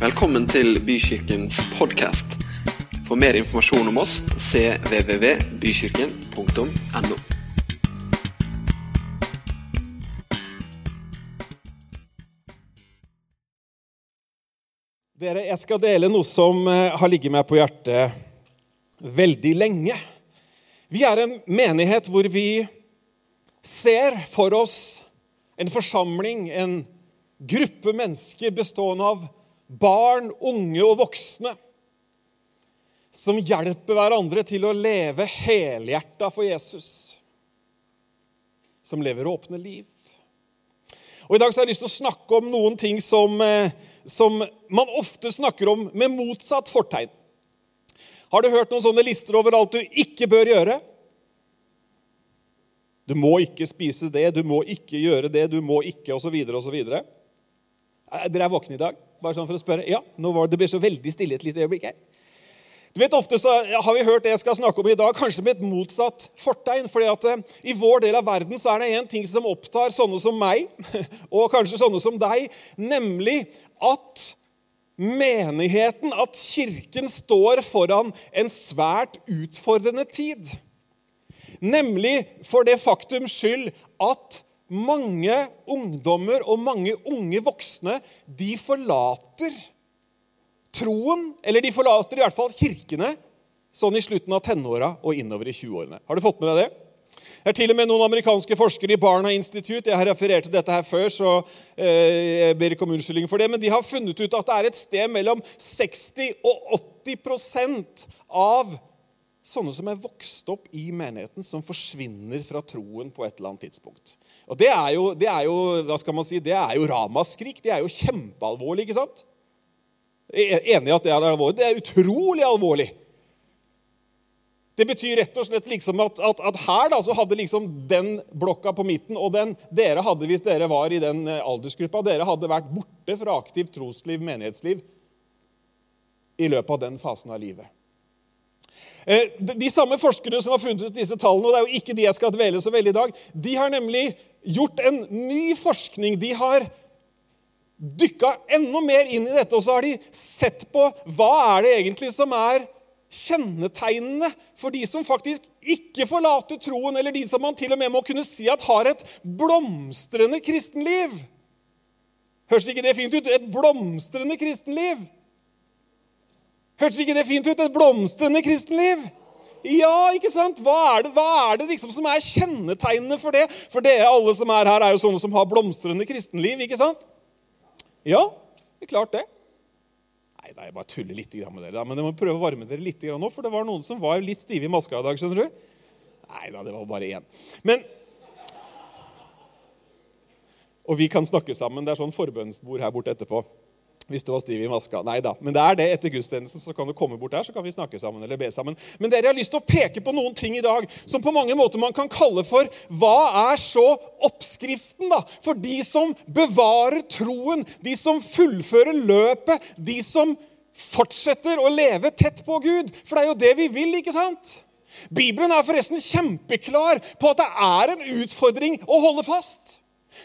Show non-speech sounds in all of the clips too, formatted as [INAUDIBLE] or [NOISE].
Velkommen til Bykirkens podkast. For mer informasjon om oss cvvvbykirken.no. Dere, jeg skal dele noe som eh, har ligget meg på hjertet veldig lenge. Vi er en menighet hvor vi ser for oss en forsamling, en gruppe mennesker bestående av barn, unge og voksne, som hjelper hverandre til å leve helhjerta for Jesus. Som lever åpne liv. Og I dag så har jeg lyst til å snakke om noen ting som, eh, som man ofte snakker om med motsatt fortegn. Har du hørt noen sånne lister over alt du ikke bør gjøre? Du må ikke spise det, du må ikke gjøre det, du må ikke osv. osv. Dere er våkne i dag? Bare sånn for å spørre. Ja, nå var det, det ble så veldig stille et lite øyeblikk her. Du vet, Ofte så har vi hørt det jeg skal snakke om i dag, kanskje med et motsatt fortegn. fordi at eh, I vår del av verden så er det én ting som opptar sånne som meg, [LAUGHS] og kanskje sånne som deg, nemlig at menigheten, at kirken, står foran en svært utfordrende tid. Nemlig for det faktum skyld at mange ungdommer og mange unge voksne de forlater troen, eller de forlater i hvert fall kirkene, sånn i slutten av tenåra og innover i 20-årene. Har du fått med deg det? Det er til og med noen amerikanske forskere i Barna Institute jeg har referert til dette her før, så eh, jeg ber ikke om unnskyldning for det, men de har funnet ut at det er et sted mellom 60 og 80% av sånne som er vokst opp i menigheten, som forsvinner fra troen på et eller annet tidspunkt. Og Det er jo, det er jo hva skal man si, det er jo ramaskrik. Det er jo kjempealvorlig. ikke sant? Enig i at det er alvorlig. Det er utrolig alvorlig. Det betyr rett og slett liksom at, at, at, her da, så hadde liksom den blokka på midten og den dere hadde, hvis dere var i den eh, aldersgruppa, dere hadde vært borte fra aktivt trosliv, menighetsliv, i løpet av den fasen av livet. Eh, de samme forskerne som har funnet ut disse tallene, og det er jo ikke de jeg skal dvele så veldig i dag, de har nemlig gjort en ny forskning. De har dykka enda mer inn i dette, og så har de sett på hva er det egentlig som er kjennetegnene for de som faktisk ikke forlater troen, eller de som man til og med må kunne si at har et blomstrende kristenliv. Høres ikke det fint ut? Et blomstrende kristenliv. Hørtes ikke det fint ut? Et blomstrende kristenliv? Ja, ikke sant? Hva er det, hva er det liksom som er kjennetegnene for det? For dere alle som er her, er jo sånne som har blomstrende kristenliv, ikke sant? Ja, det er klart det. Nei, nei, jeg bare tuller litt med dere. Men jeg må prøve å varme dere litt nå, for det var noen som var litt stive i maska i dag. skjønner du? Nei da, det var bare én. Men Og vi kan snakke sammen. Det er sånn forbønnsbord her borte etterpå hvis du var stiv i maska. Nei da. Men det er det. Etter gudstjenesten så kan du komme bort her, så kan vi snakke sammen eller be sammen. Men dere har lyst til å peke på noen ting i dag som på mange måter man kan kalle for Hva er så oppskriften da, for de som bevarer troen, de som fullfører løpet, de som fortsetter å leve tett på Gud? For det er jo det vi vil, ikke sant? Bibelen er forresten kjempeklar på at det er en utfordring å holde fast.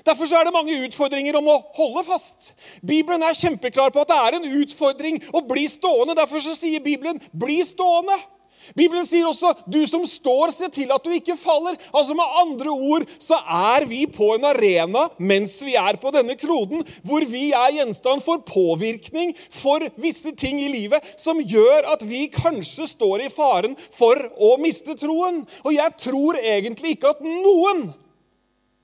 Derfor er det mange utfordringer om å holde fast. Bibelen er kjempeklar på at det er en utfordring å bli stående. Derfor sier Bibelen 'bli stående'. Bibelen sier også 'du som står, se til at du ikke faller'. Altså Med andre ord så er vi på en arena mens vi er på denne kloden, hvor vi er gjenstand for påvirkning for visse ting i livet som gjør at vi kanskje står i faren for å miste troen. Og jeg tror egentlig ikke at noen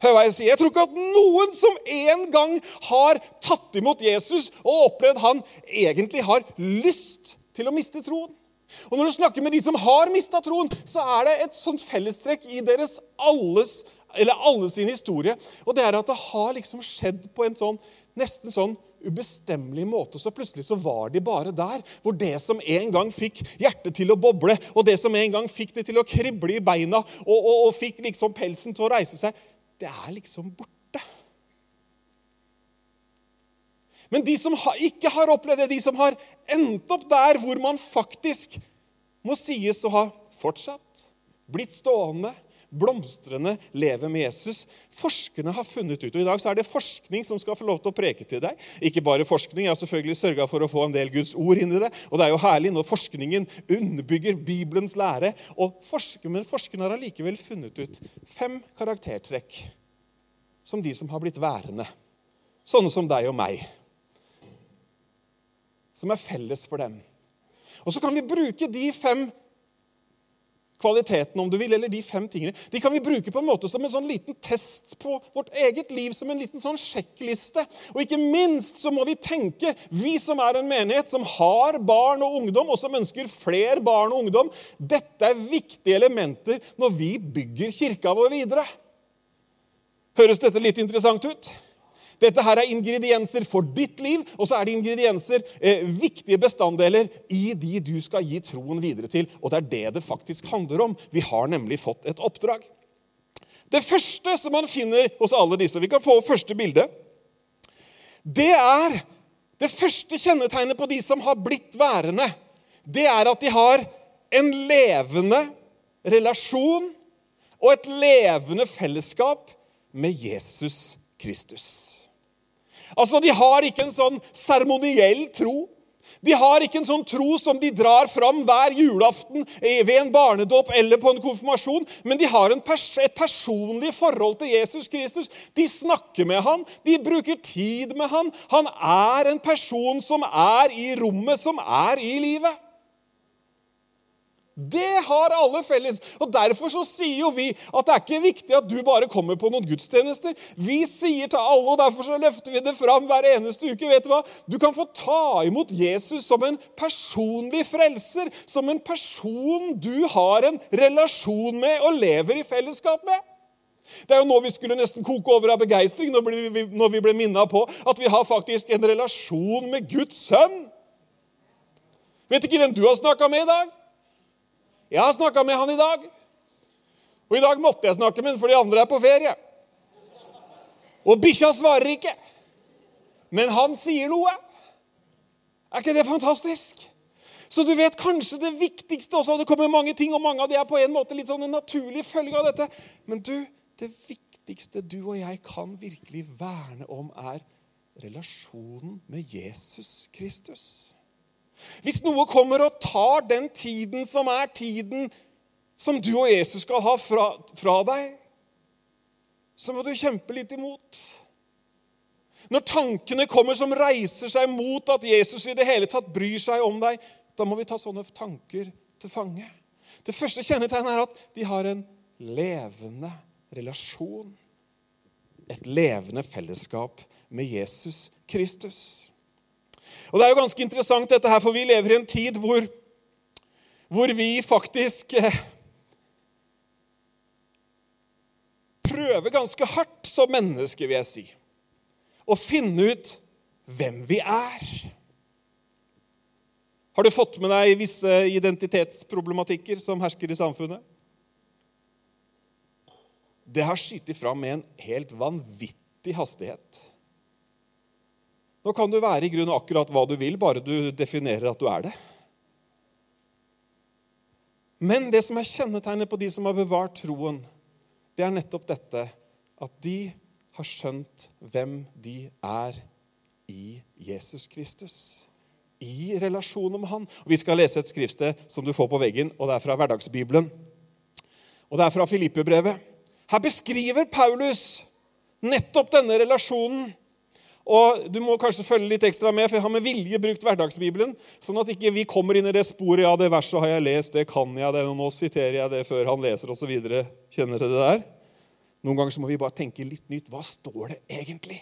Hør hva Jeg sier. Jeg tror ikke at noen som en gang har tatt imot Jesus og opplevd han, egentlig har lyst til å miste troen. Og Når du snakker med de som har mista troen, så er det et sånt fellestrekk i deres alles, eller alle sin historie. Og det er at det har liksom skjedd på en sånn, nesten sånn ubestemmelig måte. Så plutselig så var de bare der. Hvor det som en gang fikk hjertet til å boble, og det som en gang fikk det til å krible i beina, og, og, og fikk liksom pelsen til å reise seg, det er liksom borte. Men de som ikke har opplevd det, de som har endt opp der hvor man faktisk må sies å ha fortsatt, blitt stående, blomstrende leve med Jesus. Forskerne har funnet ut, og I dag så er det forskning som skal få lov til å preke til deg. Ikke bare forskning. Jeg har selvfølgelig sørga for å få en del Guds ord inn i det. Og det er jo herlig når forskningen underbygger Bibelens lære. Og forsker, men forskerne har allikevel funnet ut fem karaktertrekk som de som har blitt værende. Sånne som deg og meg. Som er felles for dem. Og så kan vi bruke de fem kvaliteten, om du vil, eller de fem tingene, de kan vi bruke på en måte som en sånn liten test på vårt eget liv, som en liten sånn sjekkliste. Og ikke minst så må vi tenke, vi som er en menighet som har barn og ungdom, og som ønsker flere barn og ungdom, dette er viktige elementer når vi bygger kirka vår videre. Høres dette litt interessant ut? Dette her er ingredienser for ditt liv, og så er det ingredienser, eh, viktige bestanddeler, i de du skal gi troen videre til. Og det er det det faktisk handler om. Vi har nemlig fått et oppdrag. Det første som man finner hos alle disse Vi kan få første bilde. Det er det første kjennetegnet på de som har blitt værende. Det er at de har en levende relasjon og et levende fellesskap med Jesus Kristus. Altså, De har ikke en sånn seremoniell tro. De har ikke en sånn tro som de drar fram hver julaften ved en barnedåp eller på en konfirmasjon, men de har pers et personlig forhold til Jesus Kristus. De snakker med han, de bruker tid med han. Han er en person som er i rommet, som er i livet. Det har alle felles. og Derfor så sier jo vi at det er ikke viktig at du bare kommer på noen gudstjenester. Vi sier til alle, og derfor så løfter vi det fram hver eneste uke. vet Du hva? Du kan få ta imot Jesus som en personlig frelser. Som en person du har en relasjon med og lever i fellesskap med. Det er jo nå vi skulle nesten koke over av begeistring når vi ble minna på at vi har faktisk en relasjon med Guds sønn. Vet ikke hvem du har snakka med i dag? Jeg har snakka med han i dag. Og i dag måtte jeg snakke med han, for de andre er på ferie. Og bikkja svarer ikke. Men han sier noe. Er ikke det fantastisk? Så du vet kanskje det viktigste også, og det kommer mange ting, og mange av det er på en måte litt sånn en naturlig følge av dette. Men du, det viktigste du og jeg kan virkelig verne om, er relasjonen med Jesus Kristus. Hvis noe kommer og tar den tiden som er tiden som du og Jesus skal ha fra, fra deg, så må du kjempe litt imot. Når tankene kommer som reiser seg mot at Jesus i det hele tatt bryr seg om deg, da må vi ta sånne tanker til fange. Det første kjennetegnet er at de har en levende relasjon. Et levende fellesskap med Jesus Kristus. Og Det er jo ganske interessant, dette her, for vi lever i en tid hvor, hvor vi faktisk eh, prøver ganske hardt som mennesker, vil jeg si, å finne ut hvem vi er. Har du fått med deg visse identitetsproblematikker som hersker i samfunnet? Det har skutt fram med en helt vanvittig hastighet. Nå kan du være i grunnen akkurat hva du vil, bare du definerer at du er det. Men det som er kjennetegnet på de som har bevart troen, det er nettopp dette at de har skjønt hvem de er i Jesus Kristus. I relasjonen med Han. Og Vi skal lese et skriftsted som du får på veggen, og det er fra Hverdagsbibelen. Og det er fra Filippebrevet. Her beskriver Paulus nettopp denne relasjonen og Du må kanskje følge litt ekstra med, for jeg har med vilje brukt hverdagsbibelen. Sånn at ikke vi kommer inn i det sporet ja, det verset har jeg lest, det kan jeg, det, og nå siterer jeg det før han leser osv. Kjenner dere det der? Noen ganger så må vi bare tenke litt nytt. Hva står det egentlig?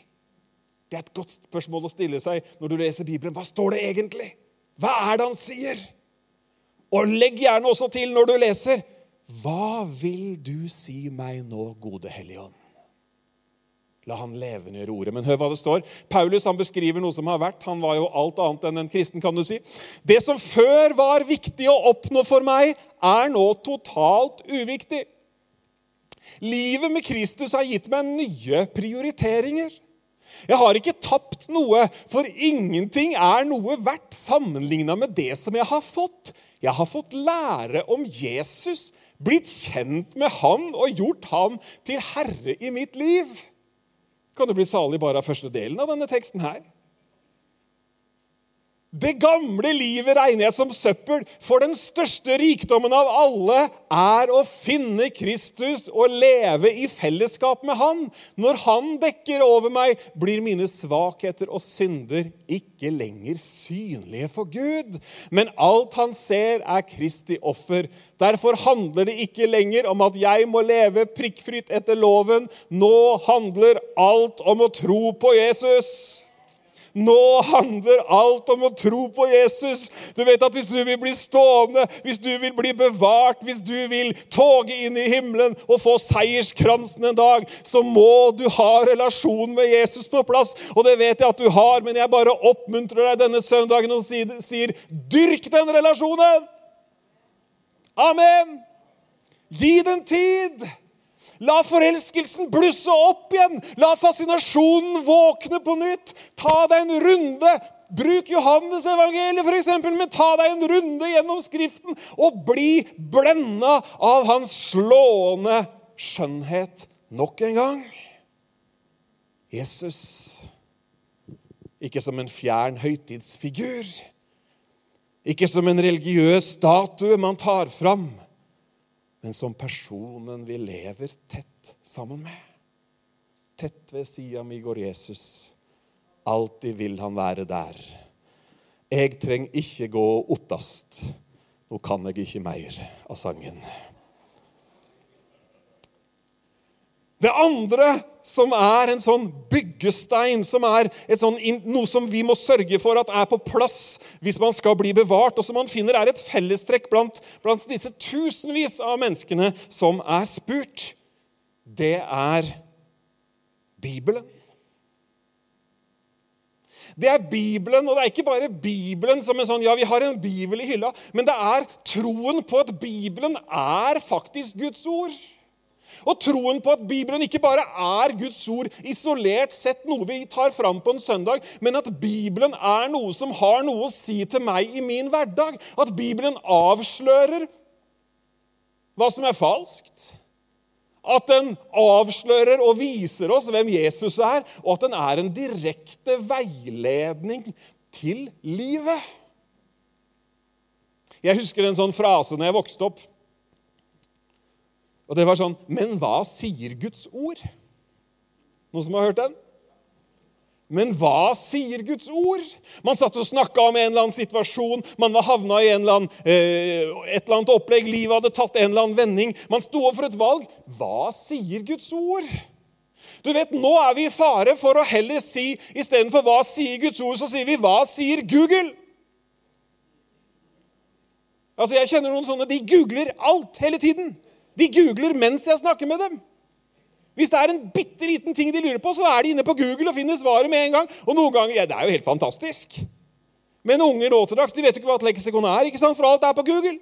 Det er et godt spørsmål å stille seg når du leser Bibelen. Hva står det egentlig? Hva er det han sier? Og legg gjerne også til når du leser. Hva vil du si meg nå, gode Hellige Ånd? La han levendegjøre ordet. Men hør hva det står. Paulus han beskriver noe som har vært. Han var jo alt annet enn en kristen. kan du si. Det som før var viktig å oppnå for meg, er nå totalt uviktig. Livet med Kristus har gitt meg nye prioriteringer. Jeg har ikke tapt noe, for ingenting er noe verdt sammenligna med det som jeg har fått. Jeg har fått lære om Jesus blitt kjent med Han og gjort Han til herre i mitt liv. Kan du bli salig bare av første delen av denne teksten her? Det gamle livet regner jeg som søppel, for den største rikdommen av alle er å finne Kristus og leve i fellesskap med Han. Når Han dekker over meg, blir mine svakheter og synder ikke lenger synlige for Gud. Men alt Han ser, er Kristi offer. Derfor handler det ikke lenger om at jeg må leve prikkfritt etter loven. Nå handler alt om å tro på Jesus. Nå handler alt om å tro på Jesus. Du vet at Hvis du vil bli stående, hvis du vil bli bevart, hvis du vil toge inn i himmelen og få seierskransen en dag, så må du ha relasjon med Jesus på plass. Og det vet jeg at du har, men jeg bare oppmuntrer deg denne søndagen og sier dyrk den relasjonen! Amen! Gi den tid! La forelskelsen blusse opp igjen. La fascinasjonen våkne på nytt. Ta deg en runde. Bruk Johannes evangeliet, f.eks., men ta deg en runde gjennom Skriften og bli blenda av hans slående skjønnhet nok en gang. Jesus, ikke som en fjern høytidsfigur, ikke som en religiøs statue man tar fram men som personen vi lever tett sammen med. Tett ved sida mi går Jesus. Alltid vil han være der. Jeg trenger ikke gå ottast. Nå kan jeg ikke mer av sangen. Det andre som er en sånn byggestein, som er sånn, noe som vi må sørge for at er på plass hvis man skal bli bevart, og som man finner er et fellestrekk blant, blant disse tusenvis av menneskene som er spurt, det er Bibelen. Det er Bibelen, og det er ikke bare Bibelen som en sånn Ja, vi har en bibel i hylla, men det er troen på at Bibelen er faktisk Guds ord. Og troen på at Bibelen ikke bare er Guds ord isolert sett, noe vi tar fram på en søndag, men at Bibelen er noe som har noe å si til meg i min hverdag. At Bibelen avslører hva som er falskt. At den avslører og viser oss hvem Jesus er, og at den er en direkte veiledning til livet. Jeg husker en sånn frase når jeg vokste opp. Og det var sånn Men hva sier Guds ord? Noen som har hørt den? Men hva sier Guds ord? Man satt og snakka om en eller annen situasjon. Man var havna i eller annen, eh, et eller annet opplegg. Livet hadde tatt en eller annen vending. Man sto overfor et valg. Hva sier Guds ord? Du vet, Nå er vi i fare for å heller si istedenfor 'hva sier Guds ord', så sier vi 'hva sier Google'? Altså, Jeg kjenner noen sånne, De googler alt hele tiden. De googler mens jeg snakker med dem. Hvis det er en bitte liten ting de lurer på, så er de inne på Google og finner svaret med en gang. Og noen ganger, ja, Det er jo helt fantastisk. Men unger nå til dags de vet jo ikke hva et leksikon er, ikke sant? for alt er på Google.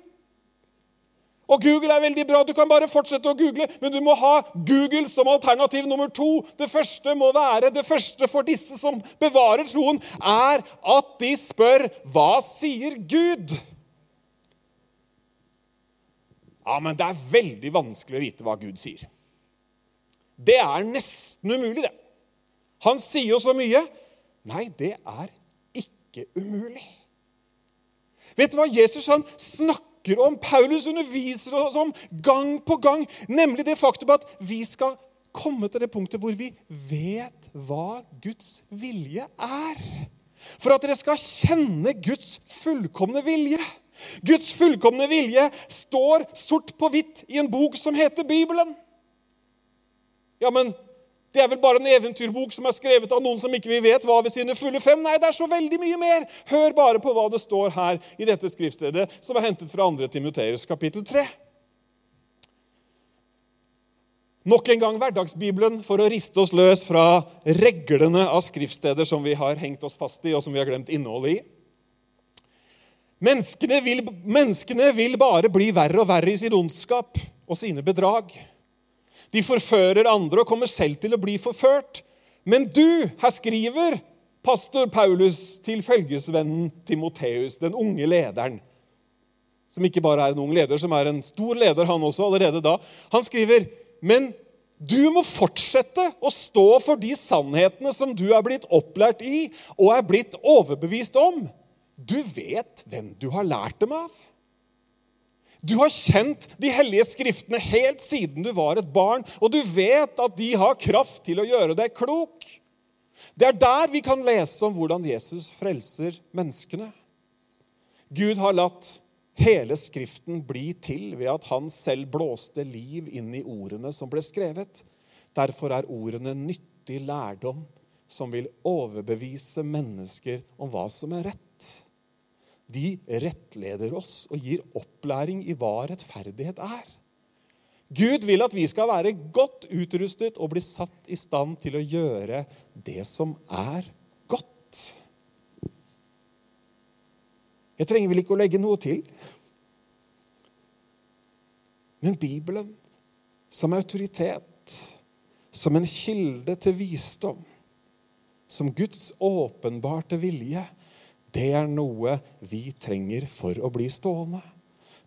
Og Google er veldig bra. Du kan bare fortsette å google, men du må ha Google som alternativ nummer to. Det første må være, det første for disse som bevarer troen, er at de spør hva sier Gud? Ja, men det er veldig vanskelig å vite hva Gud sier. Det er nesten umulig, det. Han sier jo så mye. Nei, det er ikke umulig. Vet du hva Jesus han snakker om? Paulus underviser oss om gang på gang, nemlig det faktum at vi skal komme til det punktet hvor vi vet hva Guds vilje er. For at dere skal kjenne Guds fullkomne vilje. Guds fullkomne vilje står sort på hvitt i en bok som heter Bibelen. Ja, men det er vel bare en eventyrbok som er skrevet av noen som ikke vi vet hva ved sine fulle fem? Nei, det er så veldig mye mer. Hør bare på hva det står her i dette skriftstedet, som er hentet fra 2. Timoteus kapittel 3. Nok en gang Hverdagsbibelen for å riste oss løs fra reglene av skriftsteder som vi har hengt oss fast i, og som vi har glemt innholdet i. Menneskene vil, menneskene vil, bare bli verre og verre i sin ondskap og sine bedrag. De forfører andre og kommer selv til å bli forført. Men du, her skriver pastor Paulus til følgesvennen Timoteus, den unge lederen. som ikke bare er en ung leder, som er en stor leder, han også, allerede da. Han skriver men du må fortsette å stå for de sannhetene som du er blitt opplært i og er blitt overbevist om. Du vet hvem du har lært dem av. Du har kjent de hellige skriftene helt siden du var et barn, og du vet at de har kraft til å gjøre deg klok. Det er der vi kan lese om hvordan Jesus frelser menneskene. Gud har latt hele Skriften bli til ved at han selv blåste liv inn i ordene som ble skrevet. Derfor er ordene nyttig lærdom som vil overbevise mennesker om hva som er rett. De rettleder oss og gir opplæring i hva rettferdighet er. Gud vil at vi skal være godt utrustet og bli satt i stand til å gjøre det som er godt. Jeg trenger vel ikke å legge noe til. Men Bibelen som autoritet, som en kilde til visdom, som Guds åpenbarte vilje, det er noe vi trenger for å bli stående.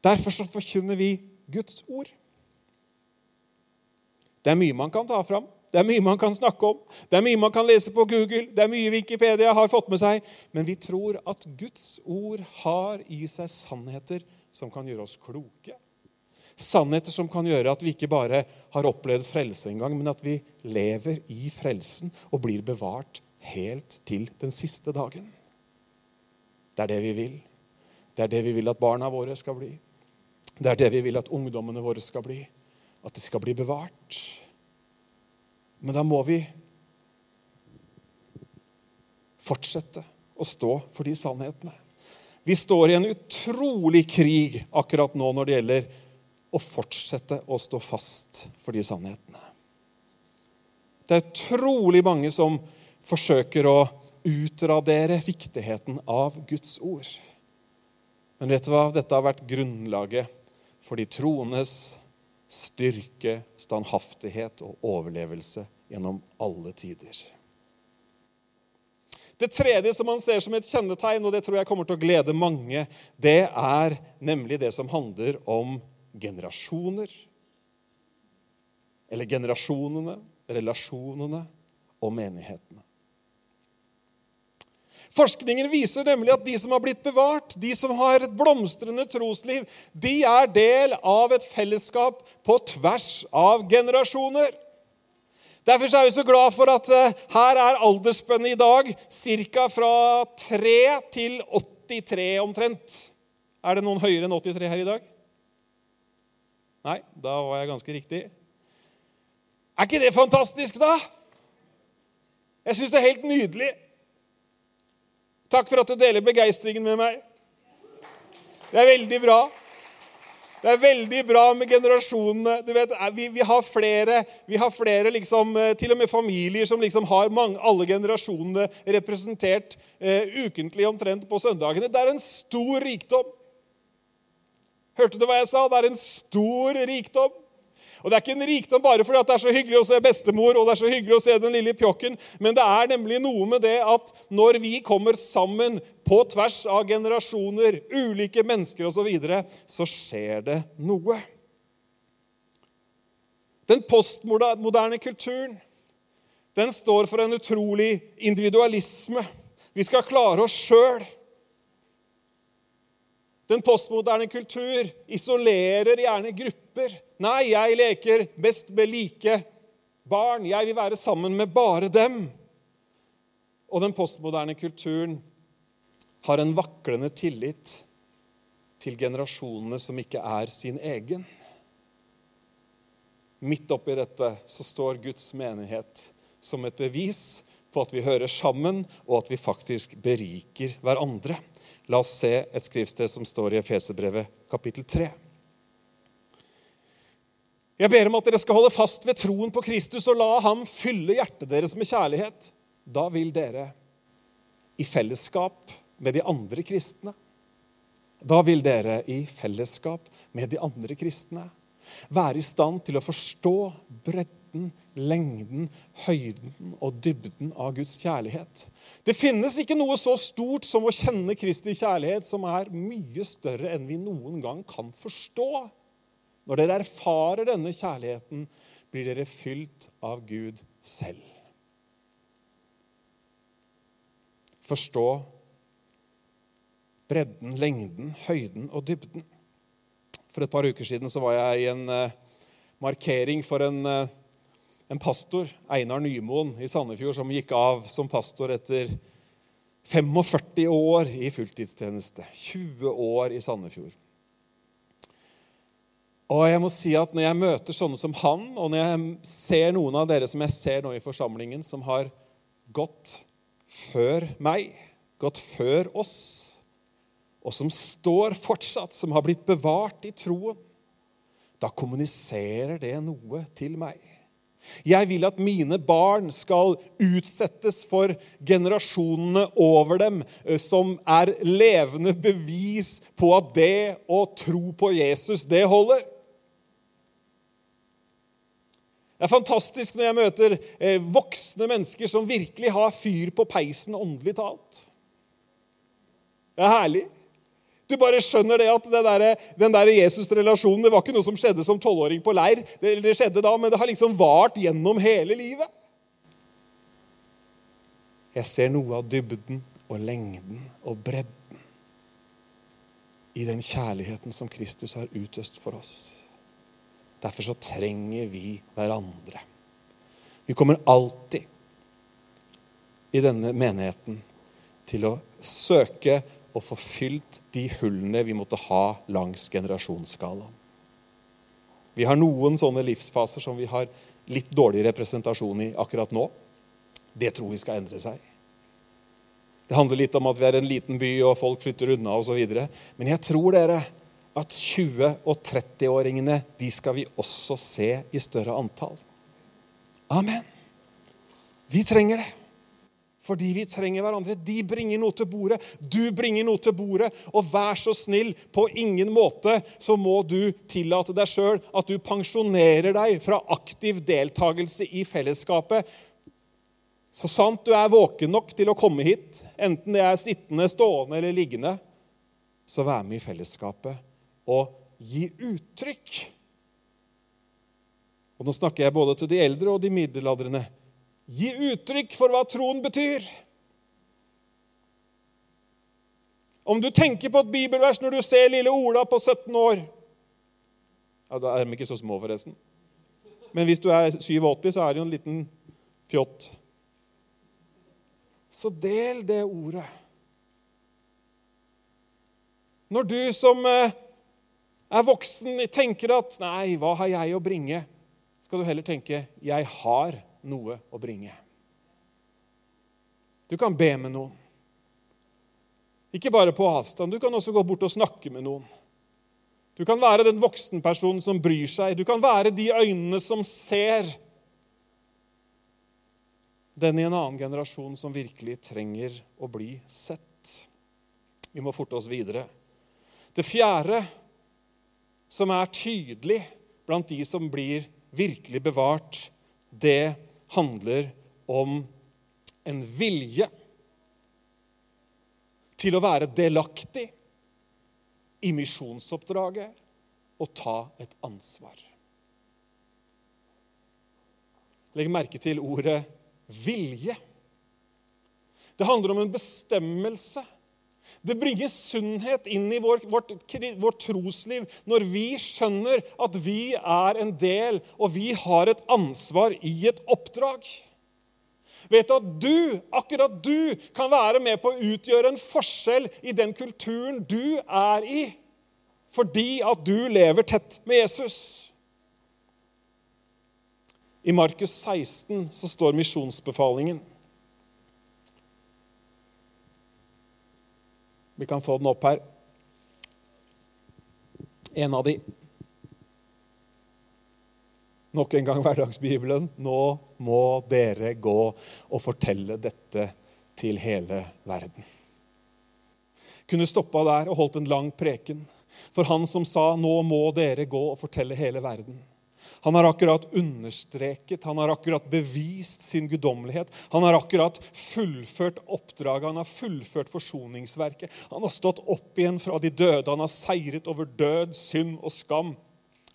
Derfor så forkynner vi Guds ord. Det er mye man kan ta fram. Det er mye man kan snakke om, det er mye man kan lese på Google, det er mye Wikipedia har fått med seg. Men vi tror at Guds ord har i seg sannheter som kan gjøre oss kloke. Sannheter som kan gjøre at vi ikke bare har opplevd frelse engang, men at vi lever i frelsen og blir bevart helt til den siste dagen. Det er det vi vil. Det er det vi vil at barna våre skal bli. Det er det vi vil at ungdommene våre skal bli. At de skal bli bevart. Men da må vi fortsette å stå for de sannhetene. Vi står i en utrolig krig akkurat nå når det gjelder å fortsette å stå fast for de sannhetene. Det er utrolig mange som forsøker å utradere viktigheten av Guds ord. Men vet du hva? Dette har vært grunnlaget for de troendes styrke, standhaftighet og overlevelse gjennom alle tider. Det tredje som man ser som et kjennetegn, og det tror jeg kommer til å glede mange, det er nemlig det som handler om generasjoner. Eller generasjonene, relasjonene og menighetene. Forskningen viser nemlig at de som har blitt bevart, de som har et blomstrende trosliv, de er del av et fellesskap på tvers av generasjoner. Derfor er vi så glad for at uh, her er aldersspennet i dag ca. fra 3 til 83 omtrent. Er det noen høyere enn 83 her i dag? Nei, da var jeg ganske riktig. Er ikke det fantastisk, da? Jeg syns det er helt nydelig. Takk for at du deler begeistringen med meg. Det er veldig bra. Det er veldig bra med generasjonene. Du vet, vi, vi har flere, vi har flere liksom, eh, til og med familier som liksom har mange, alle generasjonene representert uh, ukentlig omtrent på søndagene. Det er en stor rikdom. Hørte du hva jeg sa? Det er en stor rikdom. Og Det er ikke en rikdom bare fordi det er så hyggelig å se bestemor og det er så hyggelig å se den lille pjokken, men det er nemlig noe med det at når vi kommer sammen på tvers av generasjoner, ulike mennesker osv., så, videre, så skjer det noe. Den postmoderne kulturen den står for en utrolig individualisme. Vi skal klare oss sjøl. Den postmoderne kultur isolerer gjerne grupper. Nei, jeg leker best med like barn. Jeg vil være sammen med bare dem. Og den postmoderne kulturen har en vaklende tillit til generasjonene som ikke er sin egen. Midt oppi dette så står Guds menighet som et bevis på at vi hører sammen, og at vi faktisk beriker hverandre. La oss se et skriftsted som står i Efeserbrevet kapittel 3. Jeg ber om at dere skal holde fast ved troen på Kristus og la ham fylle hjertet deres med kjærlighet. Da vil dere, i fellesskap med de andre kristne Da vil dere i fellesskap med de andre kristne være i stand til å forstå bredden bredden, lengden, høyden og dybden av Guds kjærlighet. Det finnes ikke noe så stort som å kjenne Kristi kjærlighet, som er mye større enn vi noen gang kan forstå. Når dere erfarer denne kjærligheten, blir dere fylt av Gud selv. Forstå bredden, lengden, høyden og dybden. For et par uker siden så var jeg i en uh, markering for en, uh, en pastor, Einar Nymoen i Sandefjord, som gikk av som pastor etter 45 år i fulltidstjeneste. 20 år i Sandefjord. Og jeg må si at Når jeg møter sånne som han, og når jeg ser noen av dere som jeg ser nå i forsamlingen, som har gått før meg, gått før oss, og som står fortsatt, som har blitt bevart i troen, da kommuniserer det noe til meg. Jeg vil at mine barn skal utsettes for generasjonene over dem, eh, som er levende bevis på at det å tro på Jesus, det holder. Det er fantastisk når jeg møter eh, voksne mennesker som virkelig har fyr på peisen åndelig talt. Det er herlig. Du bare skjønner det at det der, den der Jesus-relasjonen det var ikke noe som skjedde som tolvåring på leir. Det, det skjedde da, Men det har liksom vart gjennom hele livet. Jeg ser noe av dybden og lengden og bredden i den kjærligheten som Kristus har utøst for oss. Derfor så trenger vi hverandre. Vi kommer alltid i denne menigheten til å søke å få fylt de hullene vi måtte ha langs generasjonsskalaen. Vi har noen sånne livsfaser som vi har litt dårlig representasjon i akkurat nå. Det tror vi skal endre seg. Det handler litt om at vi er en liten by, og folk flytter unna osv. Men jeg tror dere at 20- og 30-åringene de skal vi også se i større antall. Amen. Vi trenger det. Fordi vi trenger hverandre. De bringer noe til bordet. Du bringer noe til bordet. Og vær så snill, på ingen måte så må du tillate deg sjøl at du pensjonerer deg fra aktiv deltakelse i fellesskapet. Så sant du er våken nok til å komme hit, enten det er sittende, stående eller liggende, så vær med i fellesskapet og gi uttrykk. Og Nå snakker jeg både til de eldre og de middelaldrende. Gi uttrykk for hva troen betyr. Om du tenker på et bibelvers når du ser lille Ola på 17 år ja, Da er de ikke så små, forresten. Men hvis du er 87, så er det jo en liten fjott. Så del det ordet. Når du som eh, er voksen, tenker at 'nei, hva har jeg å bringe', skal du heller tenke 'jeg har noe å bringe'. Du kan be med noen. Ikke bare på avstand. Du kan også gå bort og snakke med noen. Du kan være den voksenpersonen som bryr seg. Du kan være de øynene som ser den i en annen generasjon som virkelig trenger å bli sett. Vi må forte oss videre. Det fjerde som er tydelig blant de som blir virkelig bevart, det handler om en vilje til å være delaktig i misjonsoppdraget og ta et ansvar. Legg merke til ordet vilje. Det handler om en bestemmelse det bringer sunnhet inn i vår, vårt, vårt, trosliv når vi skjønner at vi er en del, og vi har et ansvar i et oppdrag. Vet du at du, akkurat du, kan være med på å utgjøre en forskjell i den kulturen du er i, fordi at du lever tett med Jesus? I Markus 16 så står misjonsbefalingen. Vi kan få den opp her. En av de. Nok en gang hverdagsbibelen. Nå må dere gå og fortelle dette til hele verden. Kunne stoppa der og holdt en lang preken for han som sa 'Nå må dere gå og fortelle hele verden'. Han har akkurat understreket, han har akkurat bevist sin guddommelighet. Han har akkurat fullført oppdraget, han har fullført forsoningsverket. Han har stått opp igjen fra de døde, han har seiret over død, synd og skam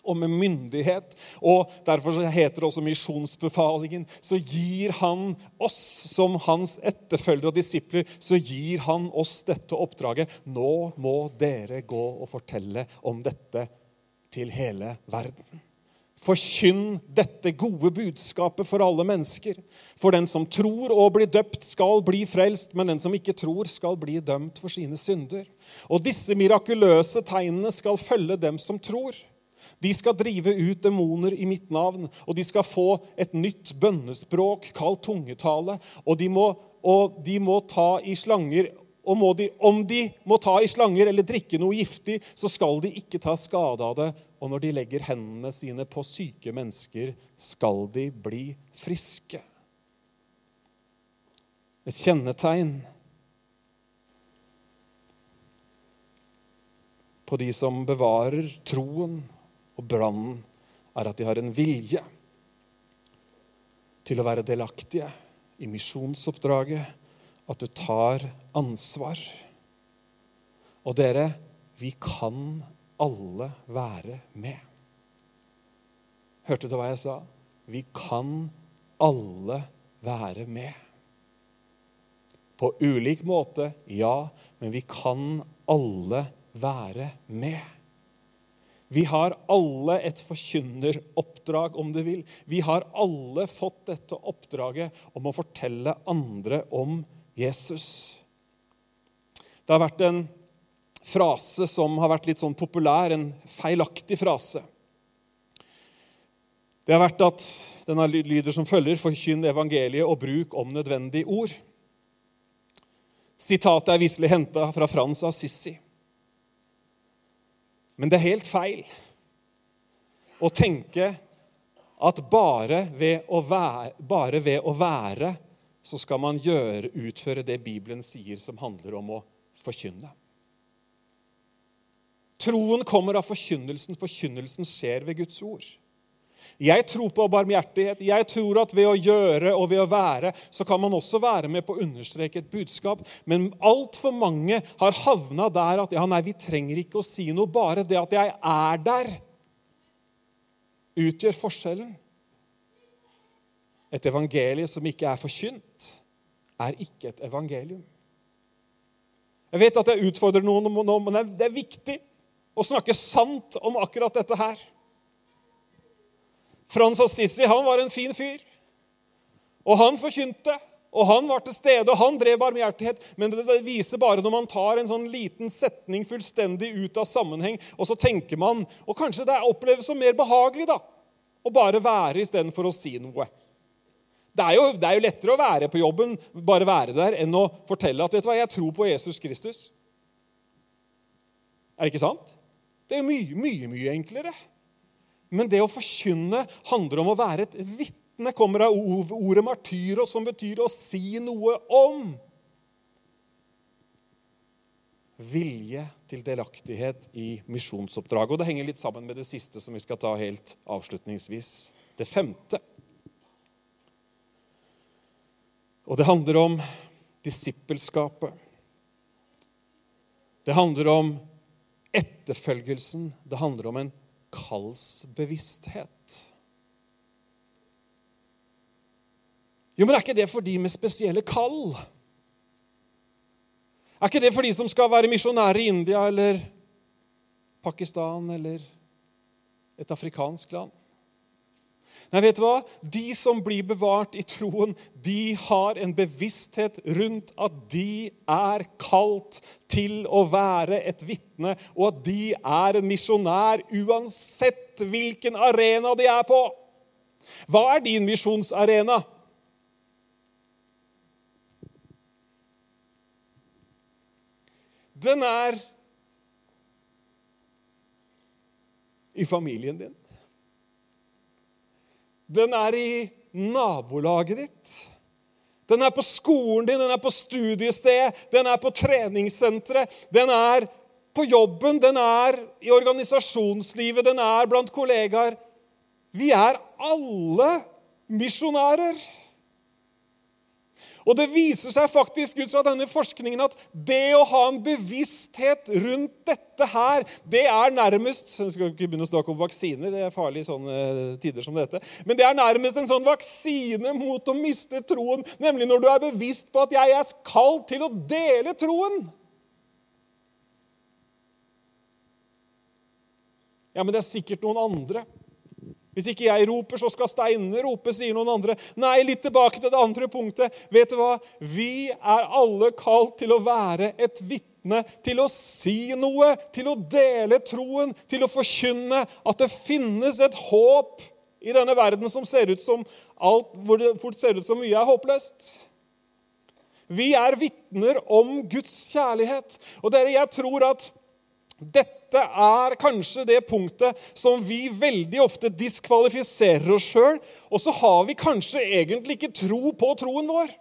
og med myndighet. Og Derfor heter det også misjonsbefalingen. Så gir han oss, som hans etterfølgere og disipler, så gir han oss dette oppdraget. Nå må dere gå og fortelle om dette til hele verden. Forkynn dette gode budskapet for alle mennesker. For den som tror og blir døpt, skal bli frelst, men den som ikke tror, skal bli dømt for sine synder. Og disse mirakuløse tegnene skal følge dem som tror. De skal drive ut demoner i mitt navn, og de skal få et nytt bønnespråk kalt tungetale. Og de må, og de må ta i slanger og de, om de må ta i slanger eller drikke noe giftig, så skal de ikke ta skade av det. Og når de legger hendene sine på syke mennesker, skal de bli friske. Et kjennetegn på de som bevarer troen og brannen, er at de har en vilje til å være delaktige i misjonsoppdraget, at du tar ansvar. Og dere, vi kan alle være med. Hørte du hva jeg sa? Vi kan alle være med. På ulik måte, ja, men vi kan alle være med. Vi har alle et forkynneroppdrag, om du vil. Vi har alle fått dette oppdraget om å fortelle andre om Jesus. Det har vært en frase som har vært litt sånn populær, en feilaktig frase. Det har vært at den lyder som følger.: Forkynn evangeliet og bruk om nødvendig ord. Sitatet er visselig henta fra Frans Assisi. Men det er helt feil å tenke at bare ved å være, ved å være så skal man gjøre, utføre det Bibelen sier som handler om å forkynne. Troen kommer av forkynnelsen. Forkynnelsen skjer ved Guds ord. Jeg tror på barmhjertighet. Jeg tror at ved å gjøre og ved å være så kan man også være med på å understreke et budskap. Men altfor mange har havna der at ja, nei, vi trenger ikke å si noe. Bare det at jeg er der, utgjør forskjellen. Et evangelie som ikke er forkynt, er ikke et evangelium. Jeg vet at jeg utfordrer noen, nå, men det er viktig å snakke sant om akkurat dette her. Frans Assisi han var en fin fyr. Og han forkynte, og han var til stede, og han drev barmhjertighet. Men det viser bare når man tar en sånn liten setning fullstendig ut av sammenheng, og så tenker man Og kanskje det oppleves som mer behagelig da, å bare være istedenfor å si noe. Det er, jo, det er, jo, lettere å være på jobben, bare være der, enn å fortelle at vet du hva, jeg tror på Jesus Kristus. Er det ikke sant? Det er mye, mye, mye enklere. Men det å forkynne handler om å være et vitne. Kommer av ordet martyros, som betyr å si noe om. Vilje til delaktighet i misjonsoppdraget. Og det henger litt sammen med det siste som vi skal ta helt avslutningsvis. Det femte. Og det handler om disippelskapet. Det handler om etterfølgelsen. Det handler om en kallsbevissthet. Jo, men er ikke det for de med spesielle kall? Er ikke det for de som skal være misjonærer i India eller Pakistan eller et afrikansk land? Nei, vet du hva? De som blir bevart i troen, de har en bevissthet rundt at de er kalt til å være et vitne, og at de er en misjonær uansett hvilken arena de er på. Hva er din misjonsarena? Den er i familien din. Den er i nabolaget ditt. Den er på skolen din, den er på studiestedet, den er på treningssenteret. Den er på jobben, den er i organisasjonslivet, den er blant kollegaer. Vi er alle misjonærer. Og det viser seg faktisk ut fra denne forskningen at det å ha en bevissthet rundt dette her, det er nærmest Jeg skal ikke begynne å snakke om vaksiner, det er farlig i sånne tider som dette. Men det er nærmest en sånn vaksine mot å miste troen, nemlig når du er bevisst på at jeg er kalt til å dele troen. Ja, men det er sikkert noen andre. Hvis ikke jeg roper, så skal steinene rope, sier noen andre. Nei, litt tilbake til det andre punktet. Vet du hva? Vi er alle kalt til å være et vitne, til å si noe, til å dele troen, til å forkynne at det finnes et håp i denne verden som ser ut som alt, hvor det fort ser ut som mye er håpløst. Vi er vitner om Guds kjærlighet. Og dere, jeg tror at dette er kanskje det punktet som vi veldig ofte diskvalifiserer oss sjøl, og så har vi kanskje egentlig ikke tro på troen vår.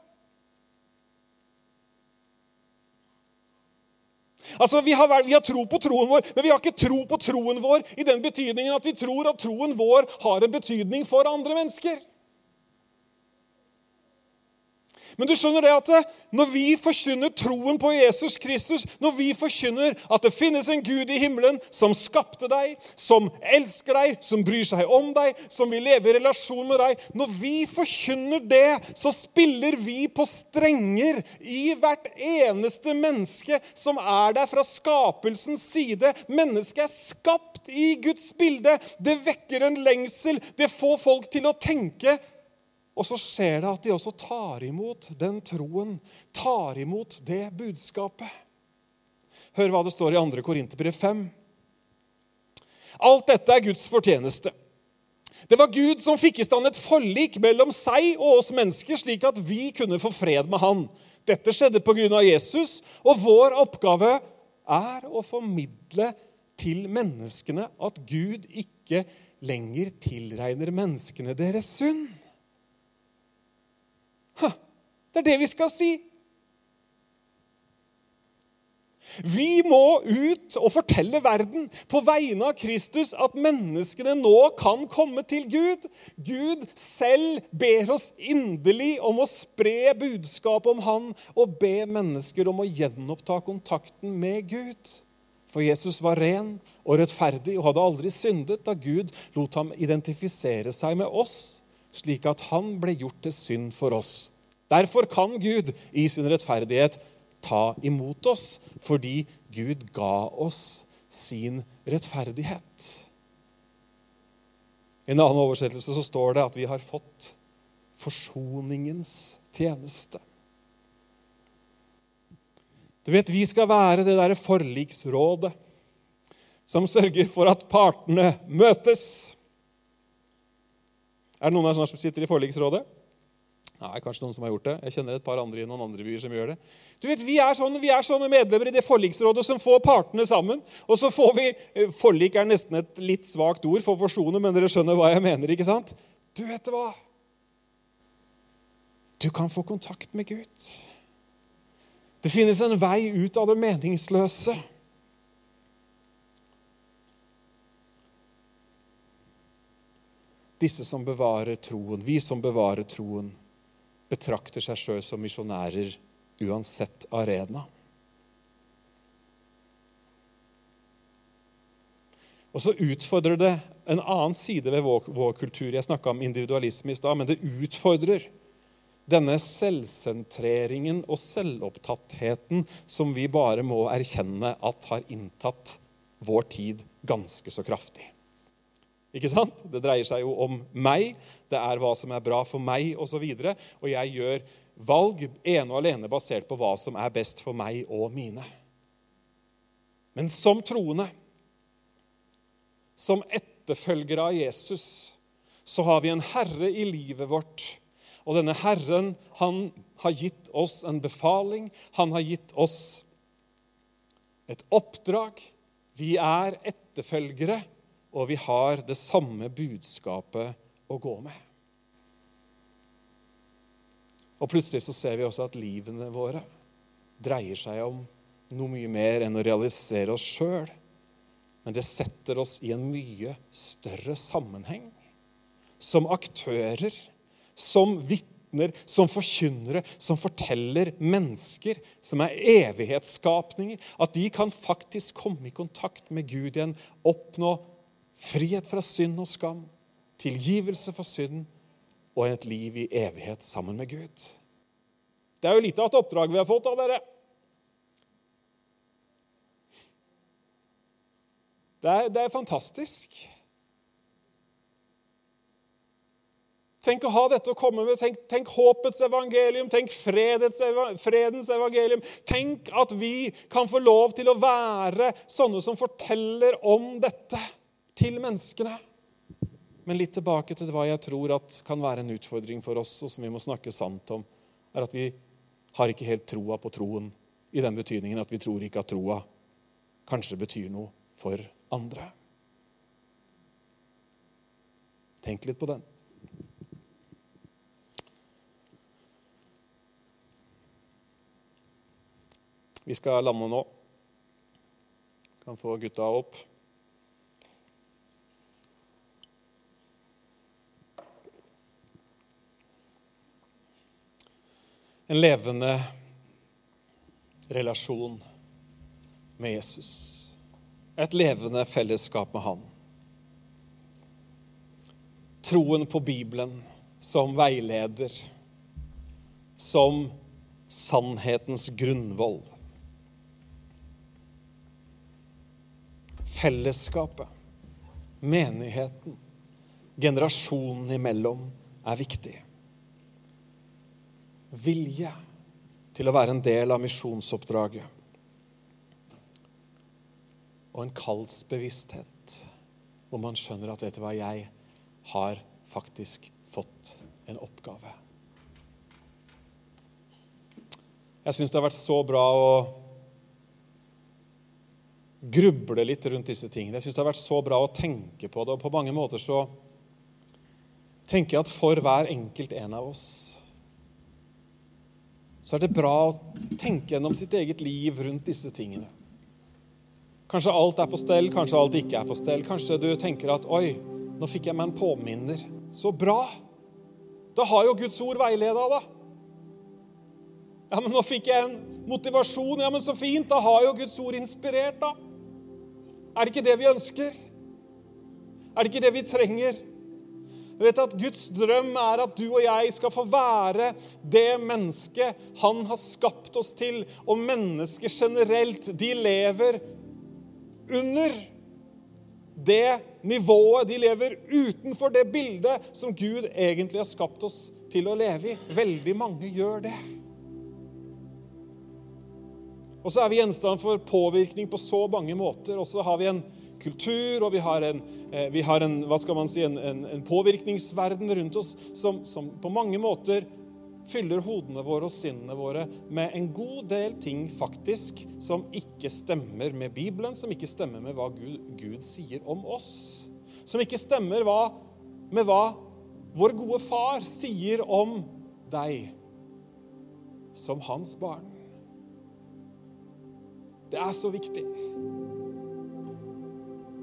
Altså, vi har, vi har, tro på troen vår, men vi har ikke tro på troen vår i den betydningen at vi tror at troen vår har en betydning for andre mennesker. Men du skjønner det at eh, når vi forkynner troen på Jesus Kristus, når vi forkynner at det finnes en Gud i himmelen som skapte deg, som elsker deg, som bryr seg om deg, som vil leve i relasjon med deg Når vi forkynner det, så spiller vi på strenger i hvert eneste menneske som er der fra skapelsens side. Mennesket er skapt i Guds bilde. Det vekker en lengsel. Det får folk til å tenke og så skjer det at de også tar imot den troen, tar imot det budskapet. Hør hva det står i 2. Korinterbrev 5. Alt dette er Guds fortjeneste. Det var Gud som fikk i stand et forlik mellom seg og oss mennesker, slik at vi kunne få fred med Han. Dette skjedde pga. Jesus, og vår oppgave er å formidle til menneskene at Gud ikke lenger tilregner menneskene deres synd. Det er det vi skal si. Vi må ut og fortelle verden på vegne av Kristus at menneskene nå kan komme til Gud. Gud selv ber oss inderlig om å spre budskapet om Han og be mennesker om å gjenoppta kontakten med Gud. For Jesus var ren og rettferdig og hadde aldri syndet da Gud lot ham identifisere seg med oss, slik at han ble gjort til synd for oss. Derfor kan Gud i sin rettferdighet ta imot oss, fordi Gud ga oss sin rettferdighet. I en annen oversettelse så står det at vi har fått forsoningens tjeneste. Du vet, Vi skal være det derre forliksrådet som sørger for at partene møtes. Er det noen dere som sitter i forliksrådet? Nei, kanskje noen som har gjort det. Jeg kjenner et par andre i noen andre byer som gjør det. Du vet, Vi er sånne, vi er sånne medlemmer i det forliksrådet som får partene sammen. Og så får vi eh, Forlik er nesten et litt svakt ord for forsone, men dere skjønner hva jeg mener. ikke sant? Du vet hva? Du kan få kontakt med Gud. Det finnes en vei ut av det meningsløse. Disse som bevarer troen, vi som bevarer troen, betrakter seg sjøl som misjonærer uansett arena. Og så utfordrer det en annen side ved vår, vår kultur. Jeg snakka om individualisme i stad, men det utfordrer denne selvsentreringen og selvopptattheten som vi bare må erkjenne at har inntatt vår tid ganske så kraftig. Ikke sant? Det dreier seg jo om meg, det er hva som er bra for meg osv. Og, så og jeg gjør valg ene og alene basert på hva som er best for meg og mine. Men som troende, som etterfølgere av Jesus, så har vi en herre i livet vårt. Og denne herren, han har gitt oss en befaling. Han har gitt oss et oppdrag. Vi er etterfølgere og vi har det samme budskapet å gå med. Og plutselig så ser vi også at livene våre dreier seg om noe mye mer enn å realisere oss sjøl. Men det setter oss i en mye større sammenheng. som aktører, som vitner, som forkynnere, som forteller mennesker som er evighetsskapninger, at de kan faktisk komme i kontakt med Gud igjen, oppnå frihet fra synd og skam, tilgivelse for synd og et liv i evighet sammen med Gud. Det er jo lite av et oppdrag vi har fått av dere. Det er, det er fantastisk. Tenk å ha dette å komme med. Tenk, tenk håpets evangelium, tenk fredens, fredens, evangelium. Tenk at vi kan få lov til å være sånne som forteller om dette til menneskene. Men litt tilbake til hva jeg tror at kan være en utfordring for oss, og som vi må snakke sant om, er at vi har ikke helt troa på troen. I den betydningen at vi tror ikke at troa kanskje betyr noe for andre. Tenk litt på den. Vi skal lande nå. Kan få gutta opp. En levende relasjon med Jesus. Et levende fellesskap med Han. Troen på Bibelen som veileder, som sannhetens grunnvoll. Fellesskapet, menigheten, generasjonen imellom er viktig. Vilje til å være en del av misjonsoppdraget. Og en kallsbevissthet hvor man skjønner at vet du hva, jeg har faktisk fått en oppgave. Jeg syns det har vært så bra å gruble litt rundt disse tingene. Jeg syns det har vært så bra å tenke på det. Og på mange måter så tenker jeg at for hver enkelt en av oss så er det bra å tenke gjennom sitt eget liv rundt disse tingene. Kanskje alt er på stell, kanskje alt ikke er på stell. Kanskje du tenker at 'oi, nå fikk jeg meg en påminner'. Så bra! Da har jo Guds ord veileda, da. Ja, men nå fikk jeg en motivasjon. Ja, men så fint. Da har jo Guds ord inspirert, da. Er det ikke det vi ønsker? Er det ikke det vi trenger? Du vet at Guds drøm er at du og jeg skal få være det mennesket han har skapt oss til. Og mennesker generelt, de lever under det nivået. De lever utenfor det bildet som Gud egentlig har skapt oss til å leve i. Veldig mange gjør det. Og så er vi gjenstand for påvirkning på så mange måter. Og så har vi en kultur, og vi har en, eh, vi har en hva skal man si, en, en, en påvirkningsverden rundt oss som, som, på mange måter fyller hodene våre og sinnene våre med en god del ting faktisk som ikke stemmer med Bibelen, som ikke stemmer med hva Gud, Gud sier om oss. Som ikke stemmer hva, med hva vår gode far sier om deg som hans barn. Det er så viktig.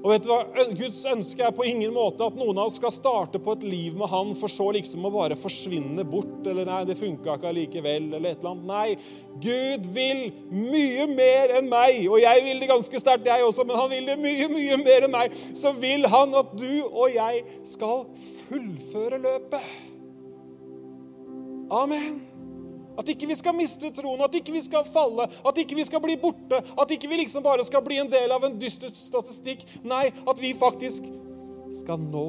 Og vet du hva? Guds ønske er på ingen måte at noen av oss skal starte på et liv med Han, for så liksom å bare forsvinne bort, eller nei, det funka ikke allikevel, eller et eller annet. Nei, Gud vil mye mer enn meg, og jeg vil det ganske sterkt, jeg også, men han vil det mye, mye mer enn meg. Så vil han at du og jeg skal fullføre løpet. Amen. At ikke vi skal miste troen, at ikke vi skal falle, at ikke vi skal bli borte. At ikke vi liksom bare skal bli en del av en dyster statistikk. Nei, at vi faktisk skal nå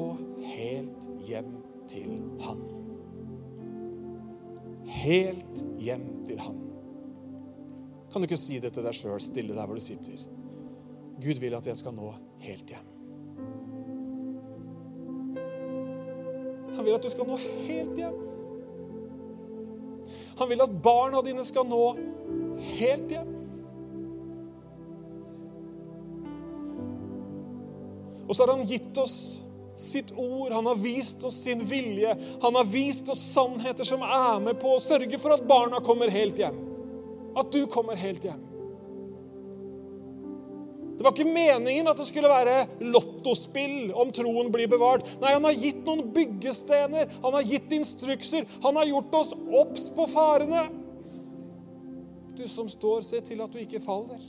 helt hjem til Han. Helt hjem til Han. Kan du ikke si det til deg sjøl, stille der hvor du sitter? Gud vil at jeg skal nå helt hjem. Han vil at du skal nå helt hjem. Han vil at barna dine skal nå helt hjem. Og så har han gitt oss sitt ord, han har vist oss sin vilje. Han har vist oss sannheter som er med på å sørge for at barna kommer helt hjem. At du kommer helt hjem. Det var ikke meningen at det skulle være lottospill om troen blir bevart. Nei, han har gitt noen byggestener, han har gitt instrukser, han har gjort oss obs på farene. Du som står, se til at du ikke faller.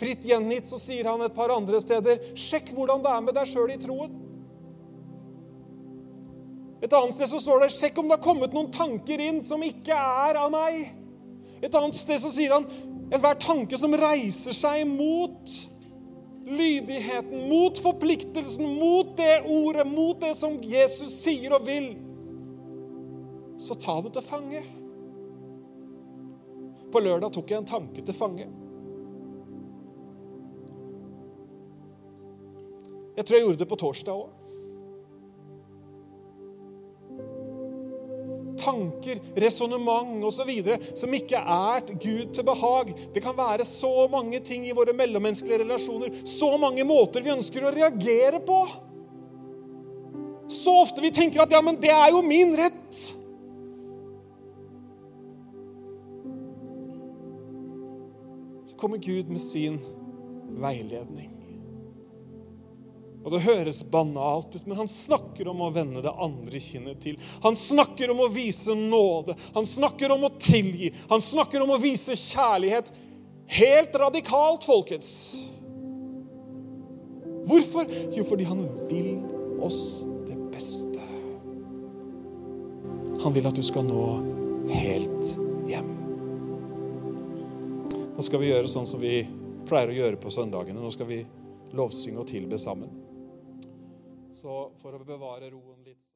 Fritt gjengitt så sier han et par andre steder sjekk hvordan det er med deg sjøl i troen. Et annet sted så står det sjekk om det har kommet noen tanker inn som ikke er av meg. Et annet sted så sier han enhver tanke som reiser seg mot lydigheten, mot forpliktelsen, mot det ordet, mot det som Jesus sier og vil, så ta det til fange. På lørdag tok jeg en tanke til fange. Jeg tror jeg gjorde det på torsdag òg. Tanker, resonnement osv. som ikke er Gud til behag. Det kan være så mange ting i våre mellommenneskelige relasjoner, så mange måter vi ønsker å reagere på. Så ofte vi tenker at ja, men det er jo min rett. Så kommer Gud med sin veiledning. Og Det høres banalt ut, men han snakker om å vende det andre kinnet til. Han snakker om å vise nåde, han snakker om å tilgi, han snakker om å vise kjærlighet. Helt radikalt, folkens. Hvorfor? Jo, fordi han vil oss det beste. Han vil at du skal nå helt hjem. Nå skal vi gjøre sånn som vi pleier å gjøre på søndagene. Nå skal vi lovsynge og tilbe sammen. Så for å bevare roen litt